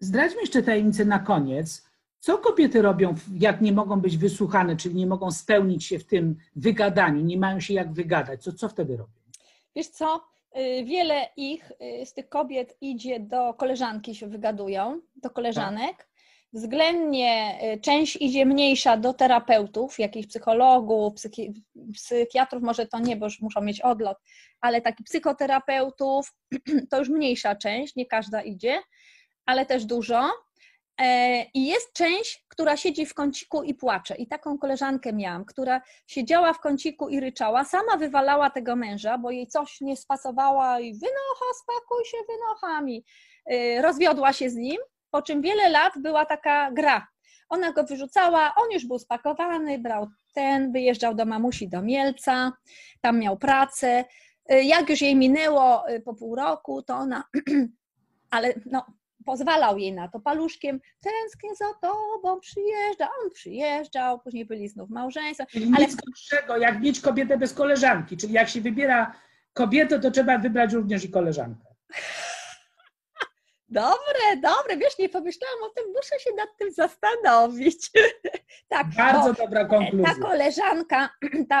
zdradźmy jeszcze tajemnicę na koniec. Co kobiety robią, jak nie mogą być wysłuchane, czyli nie mogą spełnić się w tym wygadaniu, nie mają się jak wygadać? Co, co wtedy robią? Wiesz co, y, wiele ich y, z tych kobiet idzie do koleżanki, się wygadują, do koleżanek. Względnie y, część idzie mniejsza do terapeutów, jakichś psychologów, psychi psychiatrów, może to nie, bo już muszą mieć odlot, ale takich psychoterapeutów to już mniejsza część, nie każda idzie, ale też dużo. E, I jest część, która siedzi w kąciku i płacze. I taką koleżankę miałam, która siedziała w kąciku i ryczała, sama wywalała tego męża, bo jej coś nie spasowała i wynocha, spakuj się wynochami. E, rozwiodła się z nim, po czym wiele lat była taka gra. Ona go wyrzucała, on już był spakowany, brał ten, wyjeżdżał do mamusi do Mielca, tam miał pracę. E, jak już jej minęło po pół roku, to ona, ale no, pozwalał jej na to paluszkiem, tęsknię za tobą, przyjeżdża, on przyjeżdżał, później byli znów małżeństwo. Czyli ale... nic gorszego, jak mieć kobietę bez koleżanki, czyli jak się wybiera kobietę, to trzeba wybrać również i koleżankę. Dobre, dobre, wiesz, nie pomyślałam o tym, muszę się nad tym zastanowić. tak, Bardzo dobra konkluzja. Ta koleżanka, ta